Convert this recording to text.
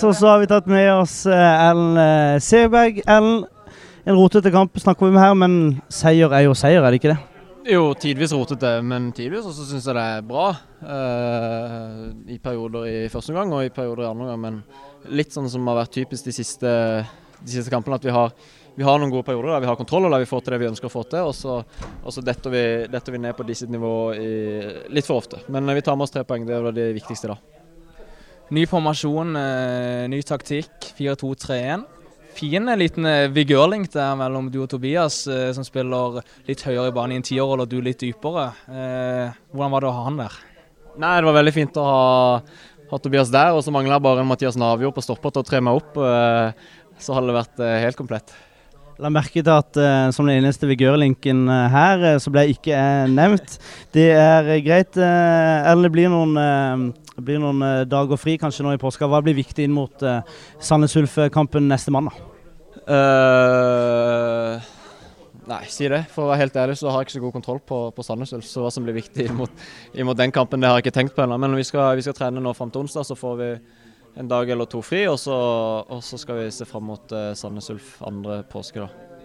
Så så har vi tatt med oss eh, Ellen eh, Seberg. Ellen, en rotete kamp snakker vi om her, men seier er jo seier, er det ikke det? Jo, tidvis rotete, men tidvis også syns jeg det er bra. Uh, I perioder i første omgang og i perioder i andre omgang. Men litt sånn som har vært typisk de siste, de siste kampene, at vi har, vi har, noen gode perioder der vi har kontroll og der vi får til det vi ønsker å få til. Og så, og så detter, vi, detter, vi, ned på disse nivå litt for ofte. Men vi tar med oss tre poeng, det er det viktigste da. Ny formasjon, eh, ny taktikk. 4-2-3-1. Fin eh, liten eh, vigørlink der mellom du og Tobias, som spiller litt høyere i banen i en tiårrolle og du litt dypere. Hvordan var det å ha han der? Nei, Det var veldig fint å ha, ha Tobias der, og så mangla bare en Mathias Navjord på stopper til å tre meg opp. Så hadde det vært helt komplett. La merke til at uh, som den eneste vigørlinken uh, her, uh, så ble jeg ikke nevnt. Det er greit. eller det blir noen det blir noen eh, dager fri kanskje nå i påska. Hva blir viktig inn mot uh, Sandnes Ulf-kampen neste mandag? Uh, nei, si det. For å være helt ærlig så har jeg ikke så god kontroll på, på Sandnes Ulf. Så hva som blir viktig inn mot, den kampen, det har jeg ikke tenkt på ennå. Men vi skal, vi skal, trene nå fram til onsdag, så får vi en dag eller to fri. Og så, og så skal vi se fram mot uh, Sandnes Ulf andre påske, da.